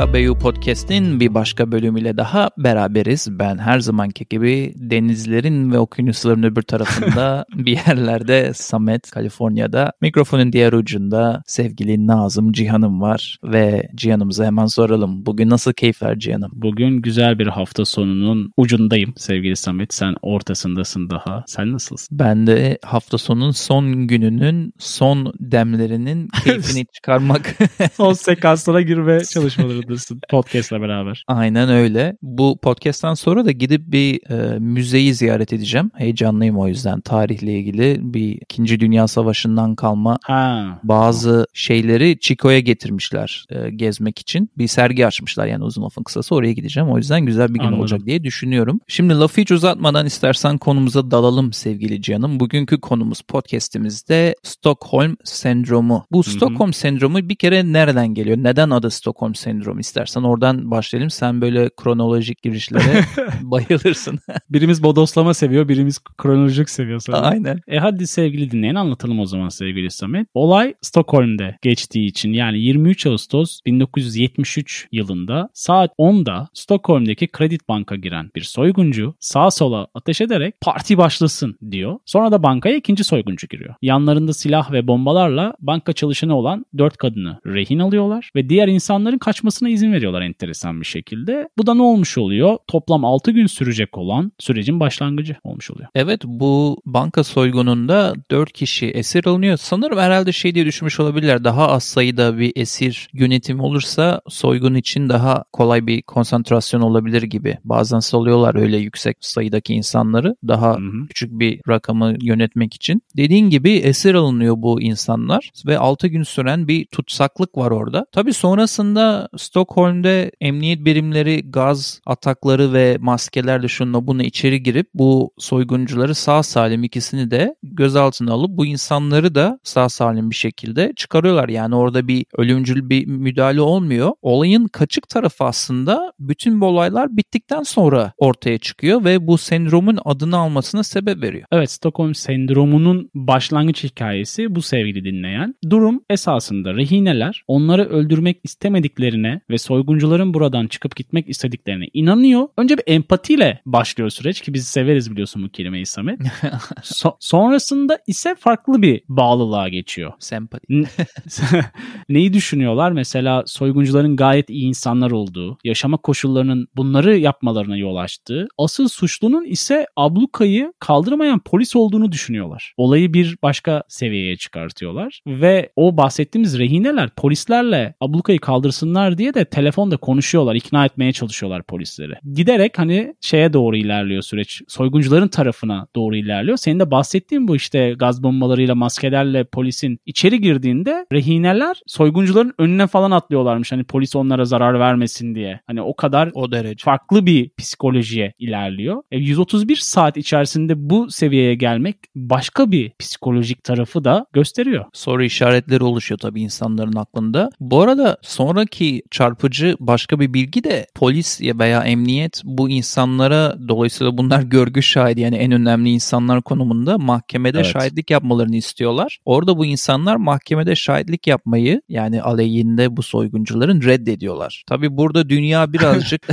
BKBU Podcast'in bir başka bölümüyle daha beraberiz. Ben her zamanki gibi denizlerin ve okyanusların öbür tarafında bir yerlerde Samet, Kaliforniya'da. Mikrofonun diğer ucunda sevgili Nazım Cihan'ım var ve Cihan'ımıza hemen soralım. Bugün nasıl keyifler Cihan'ım? Bugün güzel bir hafta sonunun ucundayım sevgili Samet. Sen ortasındasın daha. Sen nasılsın? Ben de hafta sonunun son gününün son demlerinin keyfini çıkarmak. son sekanslara girme çalışmalarındasın podcast'la beraber. Aynen öyle. Bu podcast'tan sonra da gidip bir e, müzeyi ziyaret edeceğim. Heyecanlıyım o yüzden tarihle ilgili bir 2. Dünya Savaşı'ndan kalma ha. bazı şeyleri Chico'ya getirmişler e, gezmek için. Bir sergi açmışlar yani uzun lafın kısası oraya gideceğim. O yüzden güzel bir gün Anladım. olacak diye düşünüyorum. Şimdi lafı hiç uzatmadan istersen konumuza dalalım sevgili Cihan'ım. Bugünkü konumuz podcast'imizde Stockholm Sendromu. Bu Stockholm Sendromu bir kere nereden geliyor? Neden adı Stockholm Sendromu istersen oradan başlayalım. Sen böyle kronolojik girişlere bayılırsın. Birimiz bodoslama seviyor, birimiz kronolojik seviyor sanırım. Aynen. E hadi sevgili dinleyen anlatalım o zaman sevgili Samet. Olay Stockholm'de geçtiği için yani 23 Ağustos 1973 yılında saat 10'da Stockholm'deki Kredi Bank'a giren bir soyguncu sağa sola ateş ederek parti başlasın diyor. Sonra da bankaya ikinci soyguncu giriyor. Yanlarında silah ve bombalarla banka çalışanı olan 4 kadını rehin alıyorlar ve diğer insanların kaçmasına izin veriyorlar enteresan bir şekilde. Bu da ne olmuş oluyor? Toplam 6 gün sürecek olan sürecin başlangıcı olmuş oluyor. Evet bu banka soygununda 4 kişi esir alınıyor. Sanırım herhalde şey diye düşünmüş olabilirler. Daha az sayıda bir esir yönetimi olursa soygun için daha kolay bir konsantrasyon olabilir gibi. Bazen salıyorlar öyle yüksek sayıdaki insanları daha Hı hı. küçük bir rakamı yönetmek için. Dediğin gibi esir alınıyor bu insanlar ve 6 gün süren bir tutsaklık var orada. Tabii sonrasında Stockholm'de emniyet birimleri gaz atakları ve maskelerle şununla bunu içeri girip bu soyguncuları sağ salim ikisini de gözaltına alıp bu insanları da sağ salim bir şekilde çıkarıyorlar. Yani orada bir ölümcül bir müdahale olmuyor. Olayın kaçık tarafı aslında bütün bu olaylar bittikten sonra ortaya çıkıyor ve bu sendromun adını almasına sebep veriyor. Evet Stockholm sendromunun başlangıç hikayesi bu sevgili dinleyen. Durum esasında rehineler onları öldürmek istemediklerine ve soyguncuların buradan çıkıp gitmek istediklerine inanıyor. Önce bir empatiyle başlıyor süreç ki biz severiz biliyorsun bu kelimeyi Samet. So- sonrasında ise farklı bir bağlılığa geçiyor. Sempati. Neyi düşünüyorlar? Mesela soyguncuların gayet iyi insanlar olduğu, yaşama koşullarının bunları yapmalarına yol açtığı, asıl suçlunun ise ablukayı kaldıramayan polis olduğunu düşünüyorlar. Olayı bir başka seviyeye çıkartıyorlar ve o bahsettiğimiz rehineler polislerle ablukayı kaldırsınlar diye de telefonda konuşuyorlar, ikna etmeye çalışıyorlar polisleri. Giderek hani şeye doğru ilerliyor süreç. Soyguncuların tarafına doğru ilerliyor. Senin de bahsettiğin bu işte gaz bombalarıyla, maskelerle polisin içeri girdiğinde rehineler soyguncuların önüne falan atlıyorlarmış. Hani polis onlara zarar vermesin diye. Hani o kadar O derece. farklı bir psikolojiye ilerliyor. E, 131 saat içerisinde bu seviyeye gelmek başka bir psikolojik tarafı da gösteriyor. soru işaretleri oluşuyor tabii insanların aklında. Bu arada sonraki çarpıcı başka bir bilgi de polis ya veya emniyet bu insanlara dolayısıyla bunlar görgü şahidi yani en önemli insanlar konumunda mahkemede Evet. şahitlik yapmalarını istiyorlar. Orada bu insanlar mahkemede şahitlik yapmayı yani aleyhinde bu soyguncuların reddediyorlar. Tabii burada dünya birazcık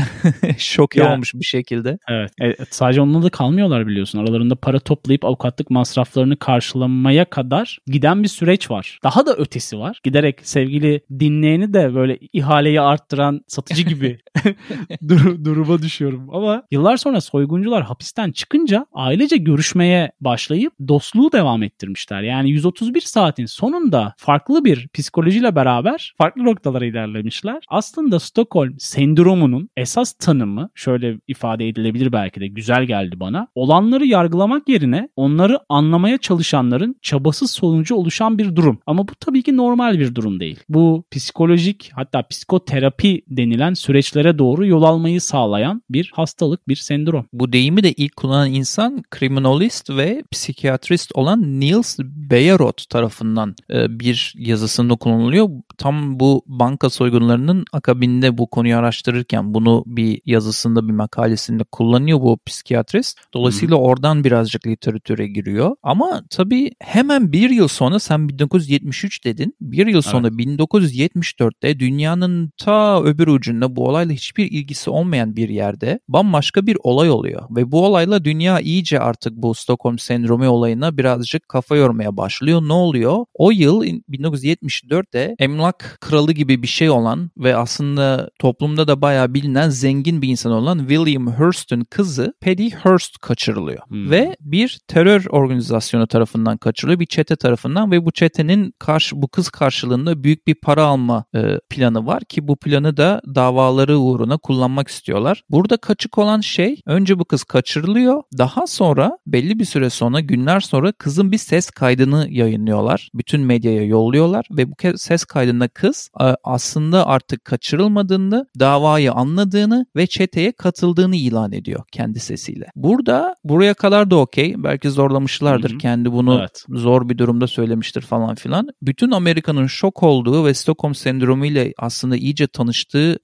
şoke Ya- olmuş bir şekilde. Evet. E, sadece onunla da kalmıyorlar biliyorsun. Aralarında para toplayıp avukatlık masraflarını karşılamaya kadar giden bir süreç var. Daha da ötesi var. Giderek sevgili dinleyeni de böyle ihaleyi arttıran satıcı gibi dur- duruma düşüyorum. Ama yıllar sonra soyguncular hapisten çıkınca ailece görüşmeye başlayıp dostluğu devam ettirmişler. Yani 131 saatin sonunda farklı bir psikolojiyle beraber farklı noktalara ilerlemişler. Aslında Stockholm sendromunun esas tanımı şöyle ifade edilebilir belki de güzel geldi bana. Olanları yargılamak yerine onları anlamaya çalışanların çabası sonucu oluşan bir durum. Ama bu tabii ki normal bir durum değil. Bu psikolojik hatta psikoterapi denilen süreçlere doğru yol almayı sağlayan bir hastalık, bir sendrom. Bu deyimi de ilk kullanan insan kriminolojist ve psikiyatrist olan Niels Bejerot tarafından e, bir yazısında kullanılıyor. Tam bu banka soygunlarının akabinde bu konuyu araştırırken bunu bir yazısında bir makalesinde kullanıyor bu psikiyatrist. Dolayısıyla oradan birazcık literatüre giriyor. Ama tabii hemen bir yıl sonra sen 1973 dedin. Bir yıl sonra 1974'te dünyanın dünyanın ta öbür ucunda bu olayla hiçbir ilgisi olmayan bir yerde bambaşka bir olay oluyor. Ve bu olayla dünya iyice artık bu Stockholm sendromu olayına birazcık kafa yormaya başlıyor. Ne oluyor? O yıl 1974'te emlak kralı gibi bir şey olan ve aslında toplumda da bayağı bilinen zengin bir insan olan William Hearst'ün kızı Paddy Hearst kaçırılıyor. Hmm. Ve bir terör organizasyonu tarafından kaçırılıyor. Bir çete tarafından ve bu çetenin karşı bu kız karşılığında büyük bir para alma e, planı var ki bu planı da davaları uğruna kullanmak istiyorlar. Burada kaçık olan şey önce bu kız kaçırılıyor. Daha sonra belli bir süre sonra günler sonra kızın bir ses kaydını yayınlıyorlar. Bütün medyaya yolluyorlar ve bu ses kaydında kız aslında artık kaçırılmadığını, davayı anladığını ve çeteye katıldığını ilan ediyor kendi sesiyle. Burada buraya kadar da okey. Belki zorlamışlardır. Hı-hı. Kendi bunu evet. zor bir durumda söylemiştir falan filan. Bütün Amerika'nın şok olduğu ve Stockholm sendromu ile aslında iyice tanıştığı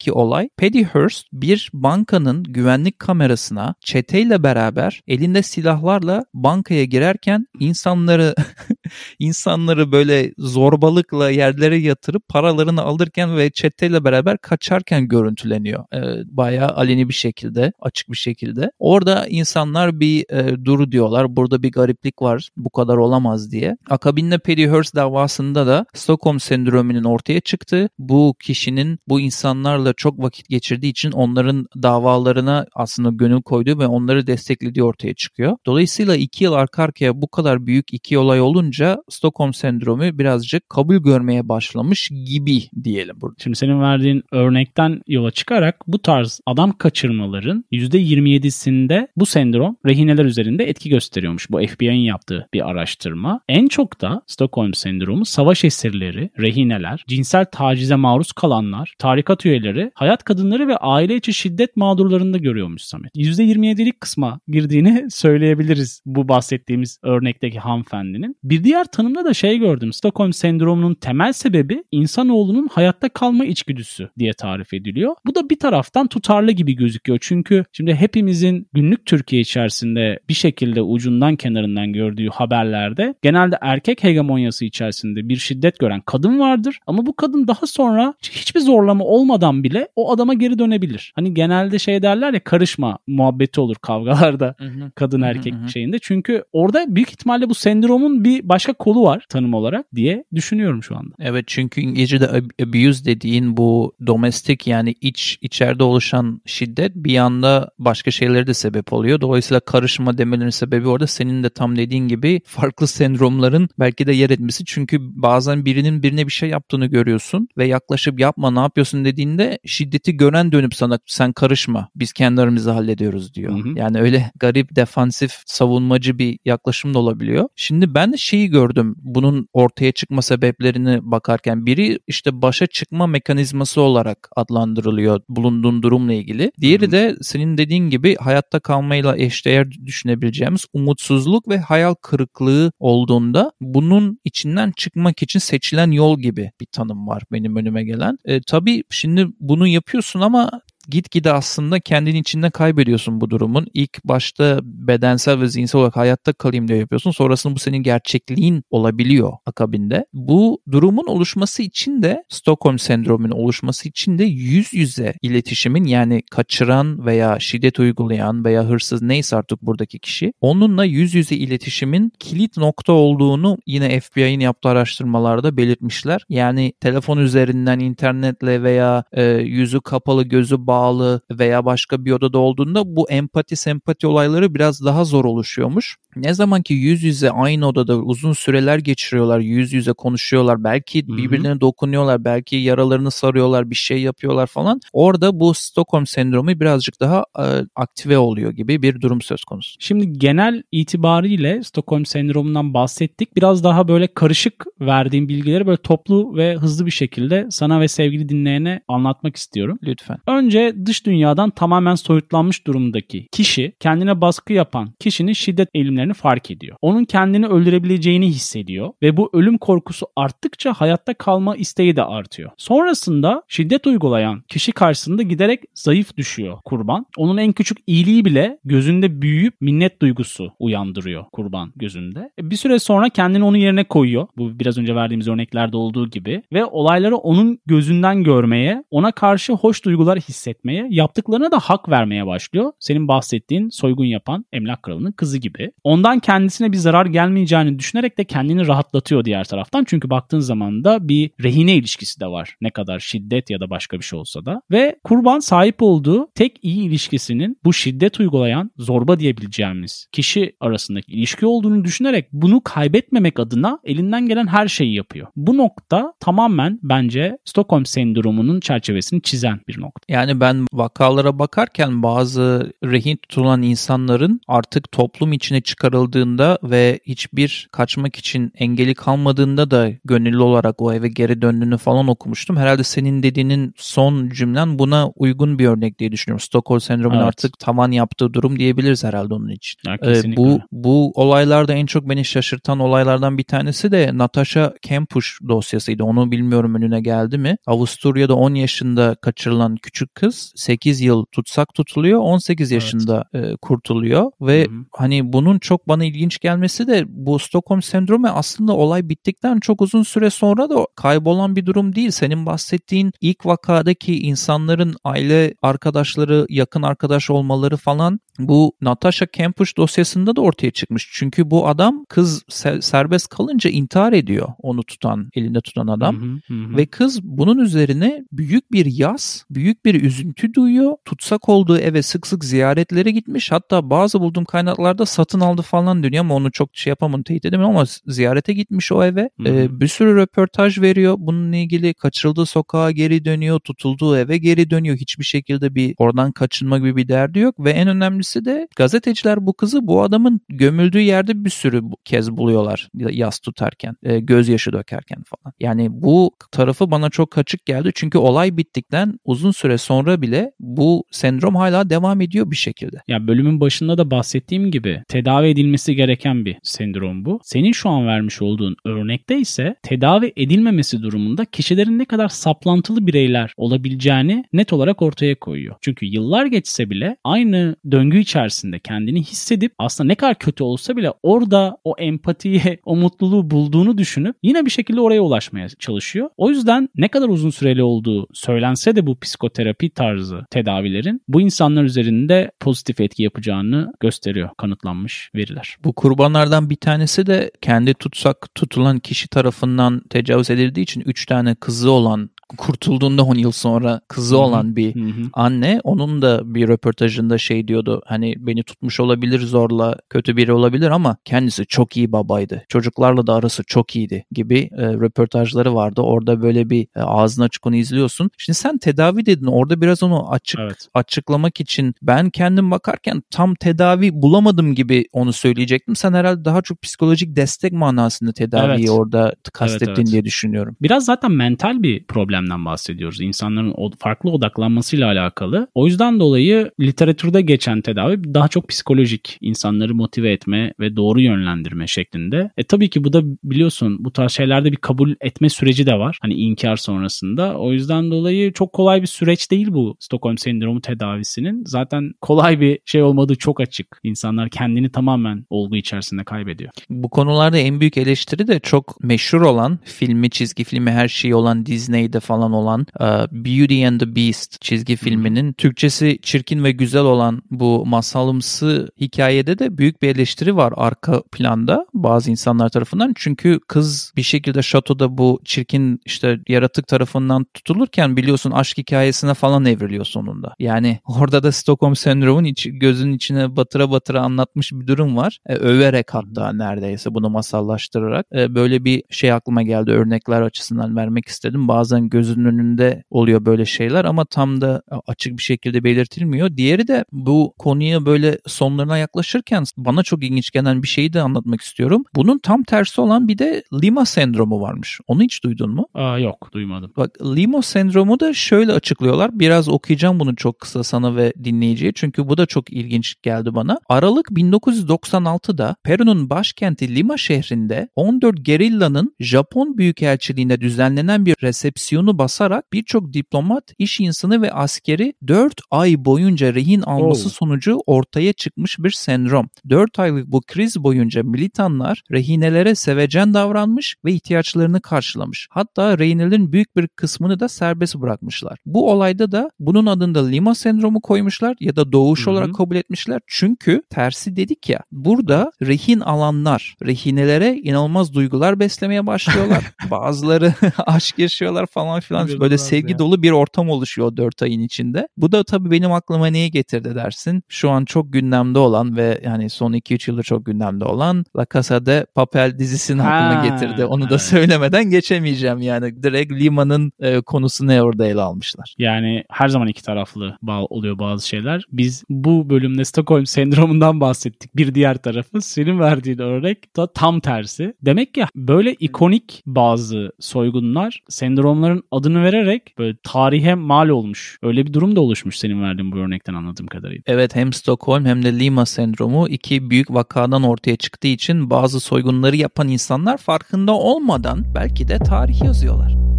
akabindeki olay Paddy Hearst bir bankanın güvenlik kamerasına çeteyle beraber elinde silahlarla bankaya girerken insanları insanları böyle zorbalıkla yerlere yatırıp paralarını alırken ve çeteyle beraber kaçarken görüntüleniyor. Ee, bayağı aleni bir şekilde, açık bir şekilde. Orada insanlar bir e, duru diyorlar. Burada bir gariplik var. Bu kadar olamaz diye. Akabinde Paddy Hearst davasında da Stockholm sendromunun ortaya çıktı. Bu kişinin bu insanlarla çok vakit geçirdiği için onların davalarına aslında gönül koyduğu ve onları desteklediği ortaya çıkıyor. Dolayısıyla iki yıl arka arkaya bu kadar büyük iki olay olunca Stockholm sendromu birazcık kabul görmeye başlamış gibi diyelim burada. Şimdi senin verdiğin örnekten yola çıkarak bu tarz adam kaçırmaların %27'sinde bu sendrom rehineler üzerinde etki gösteriyormuş. Bu FBI'nin yaptığı bir araştırma. En çok da Stockholm sendromu savaş esirleri, rehineler, cinsel tacize maruz kalanlar, tarikat üyeleri, hayat kadınları ve aile içi şiddet mağdurlarında görüyormuş Samet. %27'lik kısma girdiğini söyleyebiliriz bu bahsettiğimiz örnekteki hanımefendinin. Bir diğer tanımda da şey gördüm. Stockholm sendromunun temel sebebi insanoğlunun hayatta kalma içgüdüsü diye tarif ediliyor. Bu da bir taraftan tutarlı gibi gözüküyor. Çünkü şimdi hepimizin günlük Türkiye içerisinde bir şekilde ucundan kenarından gördüğü haberlerde genelde erkek hegemonyası içerisinde bir şiddet gören kadın vardır. Ama bu kadın daha sonra hiçbir zorlama olmadan bile o adama geri dönebilir. Hani genelde şey derler ya karışma muhabbeti olur kavgalarda kadın erkek şeyinde. Çünkü orada büyük ihtimalle bu sendromun bir başka kolu var tanım olarak diye düşünüyorum şu anda. Evet çünkü İngilizce'de abuse dediğin bu domestik yani iç içeride oluşan şiddet bir anda başka şeylere de sebep oluyor. Dolayısıyla karışma demelerinin sebebi orada senin de tam dediğin gibi farklı sendromların belki de yer etmesi. Çünkü bazen birinin birine bir şey yaptığını görüyorsun ve yaklaşıp yapma ne yapıyorsun dediğinde şiddeti gören dönüp sana sen karışma biz kendi aramızda hallediyoruz diyor. Hı hı. Yani öyle garip defansif savunmacı bir yaklaşım da olabiliyor. Şimdi ben de şeyi gördüm bunun ortaya çıkma sebeplerini bakarken biri işte başa çıkma mekanizması olarak adlandırılıyor bulunduğun durumla ilgili. Diğeri de senin dediğin gibi hayatta kalmayla eşdeğer düşünebileceğimiz umutsuzluk ve hayal kırıklığı olduğunda bunun içinden çıkmak için seçilen yol gibi bir tanım var benim önüme gelen. E, tabii şimdi bunu yapıyorsun ama gitgide aslında kendini içinde kaybediyorsun bu durumun. İlk başta bedensel ve zihinsel olarak hayatta kalayım diye yapıyorsun. Sonrasında bu senin gerçekliğin olabiliyor akabinde. Bu durumun oluşması için de Stockholm sendromunun oluşması için de yüz yüze iletişimin yani kaçıran veya şiddet uygulayan veya hırsız neyse artık buradaki kişi onunla yüz yüze iletişimin kilit nokta olduğunu yine FBI'nin yaptığı araştırmalarda belirtmişler. Yani telefon üzerinden internetle veya e, yüzü kapalı gözü bağlı veya başka bir odada olduğunda bu empati sempati olayları biraz daha zor oluşuyormuş. Ne zaman ki yüz yüze aynı odada uzun süreler geçiriyorlar, yüz yüze konuşuyorlar, belki birbirlerine dokunuyorlar, belki yaralarını sarıyorlar, bir şey yapıyorlar falan. Orada bu Stockholm sendromu birazcık daha e, aktive oluyor gibi bir durum söz konusu. Şimdi genel itibariyle Stockholm sendromundan bahsettik. Biraz daha böyle karışık verdiğim bilgileri böyle toplu ve hızlı bir şekilde sana ve sevgili dinleyene anlatmak istiyorum. Lütfen. Önce dış dünyadan tamamen soyutlanmış durumdaki kişi, kendine baskı yapan kişinin şiddet eğilimleri belirginlerini fark ediyor. Onun kendini öldürebileceğini hissediyor ve bu ölüm korkusu arttıkça hayatta kalma isteği de artıyor. Sonrasında şiddet uygulayan kişi karşısında giderek zayıf düşüyor kurban. Onun en küçük iyiliği bile gözünde büyüyüp minnet duygusu uyandırıyor kurban gözünde. E, bir süre sonra kendini onun yerine koyuyor. Bu biraz önce verdiğimiz örneklerde olduğu gibi ve olayları onun gözünden görmeye, ona karşı hoş duygular hissetmeye, yaptıklarına da hak vermeye başlıyor. Senin bahsettiğin soygun yapan emlak kralının kızı gibi. Ondan kendisine bir zarar gelmeyeceğini düşünerek de kendini rahatlatıyor diğer taraftan. Çünkü baktığın zaman da bir rehine ilişkisi de var. Ne kadar şiddet ya da başka bir şey olsa da. Ve kurban sahip olduğu tek iyi ilişkisinin bu şiddet uygulayan zorba diyebileceğimiz kişi arasındaki ilişki olduğunu düşünerek bunu kaybetmemek adına elinden gelen her şeyi yapıyor. Bu nokta tamamen bence Stockholm sendromunun çerçevesini çizen bir nokta. Yani ben vakalara bakarken bazı rehin tutulan insanların artık toplum içine çıkarıldığında ve hiçbir kaçmak için engeli kalmadığında da gönüllü olarak o eve geri döndüğünü falan okumuştum. Herhalde senin dediğinin son cümlen buna uygun bir örnek diye düşünüyorum. Stockholm sendromunun Evet. artık tavan yaptığı durum diyebiliriz herhalde onun için. Ya, Ee, bu bu olaylarda en çok beni şaşırtan olaylardan bir tanesi de Natasha Kampusch dosyasıydı. Onu bilmiyorum önüne geldi mi? Avusturya'da 10 yaşında kaçırılan küçük kız 8 yıl tutsak tutuluyor. 18 Evet. yaşında e, kurtuluyor ve Hı hı. hani bunun çok bana ilginç gelmesi de bu Stockholm sendromu aslında olay bittikten çok uzun süre sonra da kaybolan bir durum değil. Senin bahsettiğin ilk vakadaki insanların aile arkadaşları, yakın arkadaş olmaları falan bu Natasha Kampusch dosyasında da ortaya çıkmış. Çünkü bu adam kız se- serbest kalınca intihar ediyor onu tutan, elinde tutan adam. Hı, hı hı. Ve kız bunun üzerine büyük bir yas, büyük bir üzüntü duyuyor. Tutsak olduğu eve sık sık ziyaretlere gitmiş. Hatta bazı bulduğum kaynaklarda satın aldı falan dönüyor ama onu çok şey yapamam, teyit edemiyorum ama ziyarete gitmiş o eve. Hı hı. Ee, bir sürü röportaj veriyor. Bununla ilgili kaçırıldığı sokağa geri dönüyor, tutulduğu eve geri dönüyor. Hiçbir şekilde bir oradan kaçınma gibi bir derdi yok ve en önemlisi de gazeteciler bu kızı bu adamın gömüldüğü yerde bir sürü kez buluyorlar yas tutarken, e, gözyaşı dökerken falan. Yani bu tarafı bana çok açık geldi. Çünkü olay bittikten uzun süre sonra bile bu sendrom hala devam ediyor bir şekilde. Ya bölümün başında da bahsettiğim gibi tedavi edilmesi gereken bir sendrom bu. Senin şu an vermiş olduğun örnekte ise tedavi edilmemesi durumunda kişilerin ne kadar saplantılı bireyler olabileceğini net olarak ortaya koyuyor. Çünkü yıllar geçse bile aynı döngü içerisinde kendini hissedip aslında ne kadar kötü olsa bile orada o empatiyi, o mutluluğu bulduğunu düşünüp yine bir şekilde oraya ulaşmaya çalışıyor. O yüzden ne kadar uzun süreli olduğu söylense de bu psikoterapi tarzı tedavilerin bu insanlar üzerinde pozitif etki yapacağını gösteriyor kanıtlanmış veriler. Bu kurbanlardan bir tanesi de kendi tutsak tutulan kişi tarafından tecavüz edildiği için 3 tane kızı olan kurtulduğunda 10 yıl sonra kızı olan bir anne onun da bir röportajında şey diyordu hani beni tutmuş olabilir zorla kötü biri olabilir ama kendisi çok iyi babaydı. Çocuklarla da arası çok iyiydi gibi e, röportajları vardı. Orada böyle bir e, ağzını açık onu izliyorsun. Şimdi sen tedavi dedin orada biraz onu açık Evet. açıklamak için ben kendim bakarken tam tedavi bulamadım gibi onu söyleyecektim. Sen herhalde daha çok psikolojik destek manasında tedaviyi Evet. orada kastettin evet. diye düşünüyorum. Biraz zaten mental bir problemden bahsediyoruz. İnsanların farklı odaklanmasıyla alakalı. O yüzden dolayı literatürde geçen tedavi daha çok psikolojik. insanları motive etme ve doğru yönlendirme şeklinde. E tabii ki bu da biliyorsun bu tarz şeylerde bir kabul etme süreci de var. Hani inkar sonrasında. O yüzden dolayı çok kolay bir süreç değil bu Stockholm sendromu tedavisinin. Zaten kolay bir şey olmadığı çok açık. İnsanlar kendini tamamen olgu içerisinde kaybediyor. Bu konularda en büyük eleştiri de çok meşhur olan filmi, çizgi filmi her şeyi olan Disney'de falan olan e, Beauty and the Beast çizgi filminin Türkçesi çirkin ve güzel olan bu masalımsı hikayede de büyük bir eleştiri var arka planda bazı insanlar tarafından. Çünkü kız bir şekilde şatoda bu çirkin işte yaratık tarafından tutulurken biliyorsun aşk hikayesine falan evriliyor sonunda. Yani orada da Stockholm sendromun iç, gözünün içine batıra batıra anlatmış bir durum var. E, överek hatta neredeyse bunu masallaştırarak. E, böyle bir şey aklıma geldi örnekler açısından vermek istedim. Bazen gözünün önünde oluyor böyle şeyler ama tam da açık bir şekilde belirtilmiyor. Diğeri de bu konuya böyle sonlarına yaklaşırken bana çok ilginç gelen bir şeyi de anlatmak istiyorum. Bunun tam tersi olan bir de Lima sendromu varmış. Onu hiç duydun mu? Aa, yok duymadım. Bak Lima sendromu da şöyle açıklıyorlar. Biraz okuyacağım bunu çok kısa sana ve dinleyiciye. Çünkü bu da çok ilginç geldi bana. Aralık 1996'da Peru'nun başkenti Lima şehrinde 14 gerillanın Japon Büyükelçiliğinde düzenlenen bir resepsiyonu basarak birçok diplomat, iş insanı ve askeri 4 ay boyunca rehin alması oh. sonucu ortaya çıkmış bir sendrom. 4 aylık bu kriz boyunca militanlar rehinelere sevecen davranmış ve ihtiyaçlarını karşılamış. Hatta rehinelerin büyük bir kısmını da serbest bırakmışlar. Bu olayda da bunun adında Lima sendromu koymuşlar ya da doğuş Hı-hı. olarak kabul etmişler. Çünkü tersi dedik ya burada rehin alanlar rehinelere inanılmaz duygular beslemeye başlıyorlar. Bazıları aşk yaşıyorlar falan filan. Böyle sevgi ya. dolu bir ortam oluşuyor 4 ayın içinde. Bu da tabii benim aklıma neyi getirdi dersin? Şu an çok gündemde olan ve yani son 2-3 yıldır çok gündemde olan La Casa de Papel dizisini aklıma getirdi. Onu evet. da söylemeden geçemeyeceğim yani. Direkt Lima'nın e, konusunu orada ele almışlar. Yani her zaman iki taraflı bağ oluyor bazı şeyler. Biz bu bölümde Stockholm sendromundan bahsettik. Bir diğer tarafı senin verdiğin örnek da tam tersi. Demek ki böyle ikonik bazı soygunlar sendromların adını vererek böyle tarihe mal olmuş. Öyle bir durum da oluşmuş senin verdiğin bu örnekten anladığım kadarıyla. Evet hem Stockholm hem de Lima sendromu iki büyük vakadan ortaya çıktığı için bazı soygunları yapan insanlar farkında olmadan belki de tarih yazıyorlar.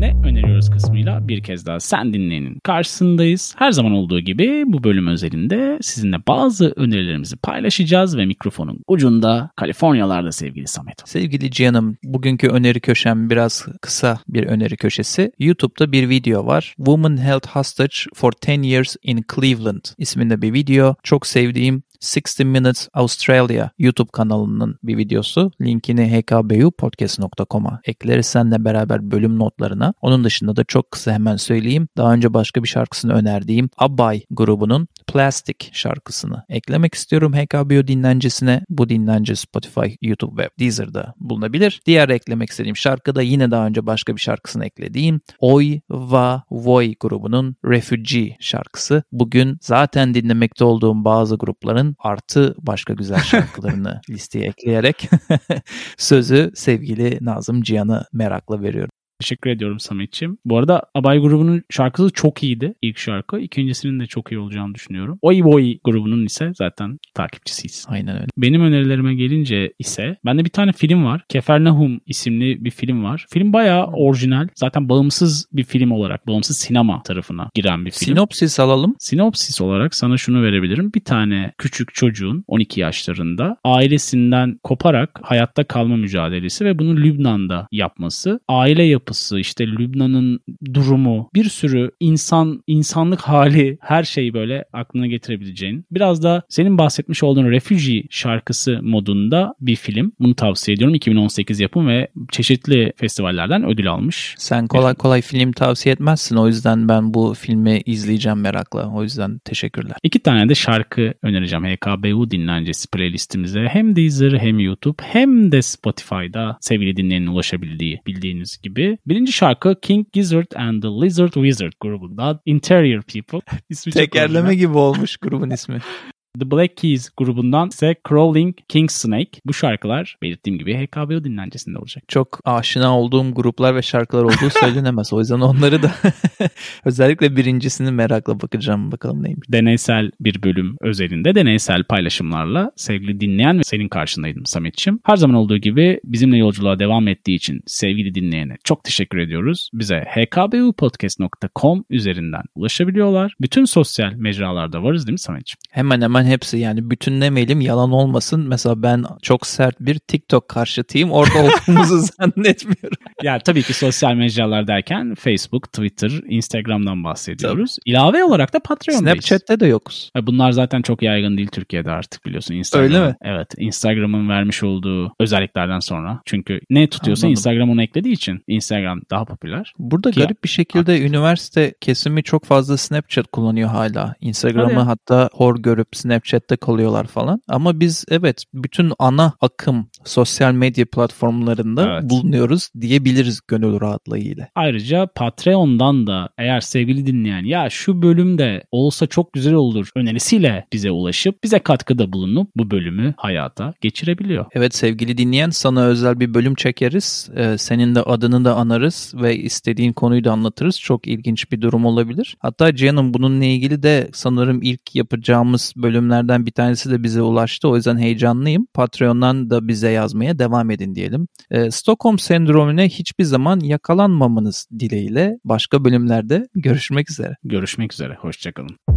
Ne öneriyoruz kısmıyla bir kez daha sen dinleyenin karşısındayız. Her zaman olduğu gibi bu bölüm özelinde sizinle bazı önerilerimizi paylaşacağız ve mikrofonun ucunda Kaliforniyalarda sevgili Samet. Sevgili Cihan'ım bugünkü öneri köşem biraz kısa bir öneri köşesi. YouTube'da bir video var. Woman Held Hostage for 10 Years in Cleveland isminde bir video. Çok sevdiğim 60 Minutes Australia YouTube kanalının bir videosu. Linkini hkbupodcast.com'a ekleriz senle beraber bölüm notlarına. Onun dışında da çok kısa hemen söyleyeyim. Daha önce başka bir şarkısını önerdiğim Abay grubunun Plastic şarkısını eklemek istiyorum HKBO dinlencesine. Bu dinlence Spotify, YouTube ve Deezer'da bulunabilir. Diğer eklemek istediğim şarkı da yine daha önce başka bir şarkısını eklediğim Oy Va Voy grubunun Refugee şarkısı. Bugün zaten dinlemekte olduğum bazı grupların artı başka güzel şarkılarını listeye ekleyerek sözü sevgili Nazım Cihan'a merakla veriyorum. Teşekkür ediyorum Samet'ciğim. Bu arada Abay grubunun şarkısı çok iyiydi. ilk şarkı. İkincisinin de çok iyi olacağını düşünüyorum. Oy Boy grubunun ise zaten takipçisiyiz. Aynen öyle. Benim önerilerime gelince ise bende bir tane film var. Kefernahum isimli bir film var. Film bayağı orijinal. Zaten bağımsız bir film olarak, bağımsız sinema tarafına giren bir film. Sinopsis alalım. Sinopsis olarak sana şunu verebilirim. Bir tane küçük çocuğun 12 yaşlarında ailesinden koparak hayatta kalma mücadelesi ve bunu Lübnan'da yapması. Aile yapı yapısı, işte Lübnan'ın durumu, bir sürü insan, insanlık hali, her şeyi böyle aklına getirebileceğin. Biraz da senin bahsetmiş olduğun Refugee şarkısı modunda bir film. Bunu tavsiye ediyorum. 2018 yapım ve çeşitli festivallerden ödül almış. Sen kolay kolay film tavsiye etmezsin. O yüzden ben bu filmi izleyeceğim merakla. O yüzden teşekkürler. İki tane de şarkı önereceğim. HKBU dinlencesi playlistimize. Hem Deezer hem YouTube hem de Spotify'da sevgili dinleyenin ulaşabildiği bildiğiniz gibi. Birinci şarkı King Gizzard and the Lizard Wizard grubundan Interior People. İsmi Tekerleme gibi olmuş grubun ismi. The Black Keys grubundan ise Crawling King Snake. Bu şarkılar belirttiğim gibi HKBO dinlencesinde olacak. Çok aşina olduğum gruplar ve şarkılar olduğu söylenemez. o yüzden onları da özellikle birincisini merakla bakacağım. Bakalım neymiş. Deneysel bir bölüm özelinde deneysel paylaşımlarla sevgili dinleyen ve senin karşındaydım Samet'ciğim. Her zaman olduğu gibi bizimle yolculuğa devam ettiği için sevgili dinleyene çok teşekkür ediyoruz. Bize hkbupodcast.com üzerinden ulaşabiliyorlar. Bütün sosyal mecralarda varız değil mi Samet'ciğim? Hemen hemen hepsi yani bütünlemeyelim yalan olmasın. Mesela ben çok sert bir TikTok karşıtıyım. Orada olduğumuzu zannetmiyorum. ya tabii ki sosyal mecralar derken Facebook, Twitter, Instagram'dan bahsediyoruz. Tabii. İlave olarak da Patreon'dayız. Snapchat'te de yokuz. Bunlar zaten çok yaygın değil Türkiye'de artık biliyorsun. Instagram. Öyle mi? Evet. Instagram'ın vermiş olduğu özelliklerden sonra. Çünkü ne tutuyorsa Anladım. Instagram onu eklediği için Instagram daha popüler. Burada ki, garip bir şekilde artık. üniversite kesimi çok fazla Snapchat kullanıyor hala. Instagram'ı hatta hor görüp Snapchat Snapchat'te kalıyorlar falan. Ama biz evet bütün ana akım sosyal medya platformlarında Evet. bulunuyoruz diyebiliriz gönül rahatlığıyla. Ayrıca Patreon'dan da eğer sevgili dinleyen ya şu bölümde olsa çok güzel olur önerisiyle bize ulaşıp bize katkıda bulunup bu bölümü hayata geçirebiliyor. Evet sevgili dinleyen sana özel bir bölüm çekeriz. Ee, senin de adını da anarız ve istediğin konuyu da anlatırız. Çok ilginç bir durum olabilir. Hatta Cihan'ım bununla ilgili de sanırım ilk yapacağımız bölümlerden bir tanesi de bize ulaştı. O yüzden heyecanlıyım. Patreon'dan da bize yazmaya devam edin diyelim. Ee, Stockholm sendromuna hiçbir zaman yakalanmamanız dileğiyle başka bölümlerde görüşmek üzere. Görüşmek üzere. Hoşçakalın.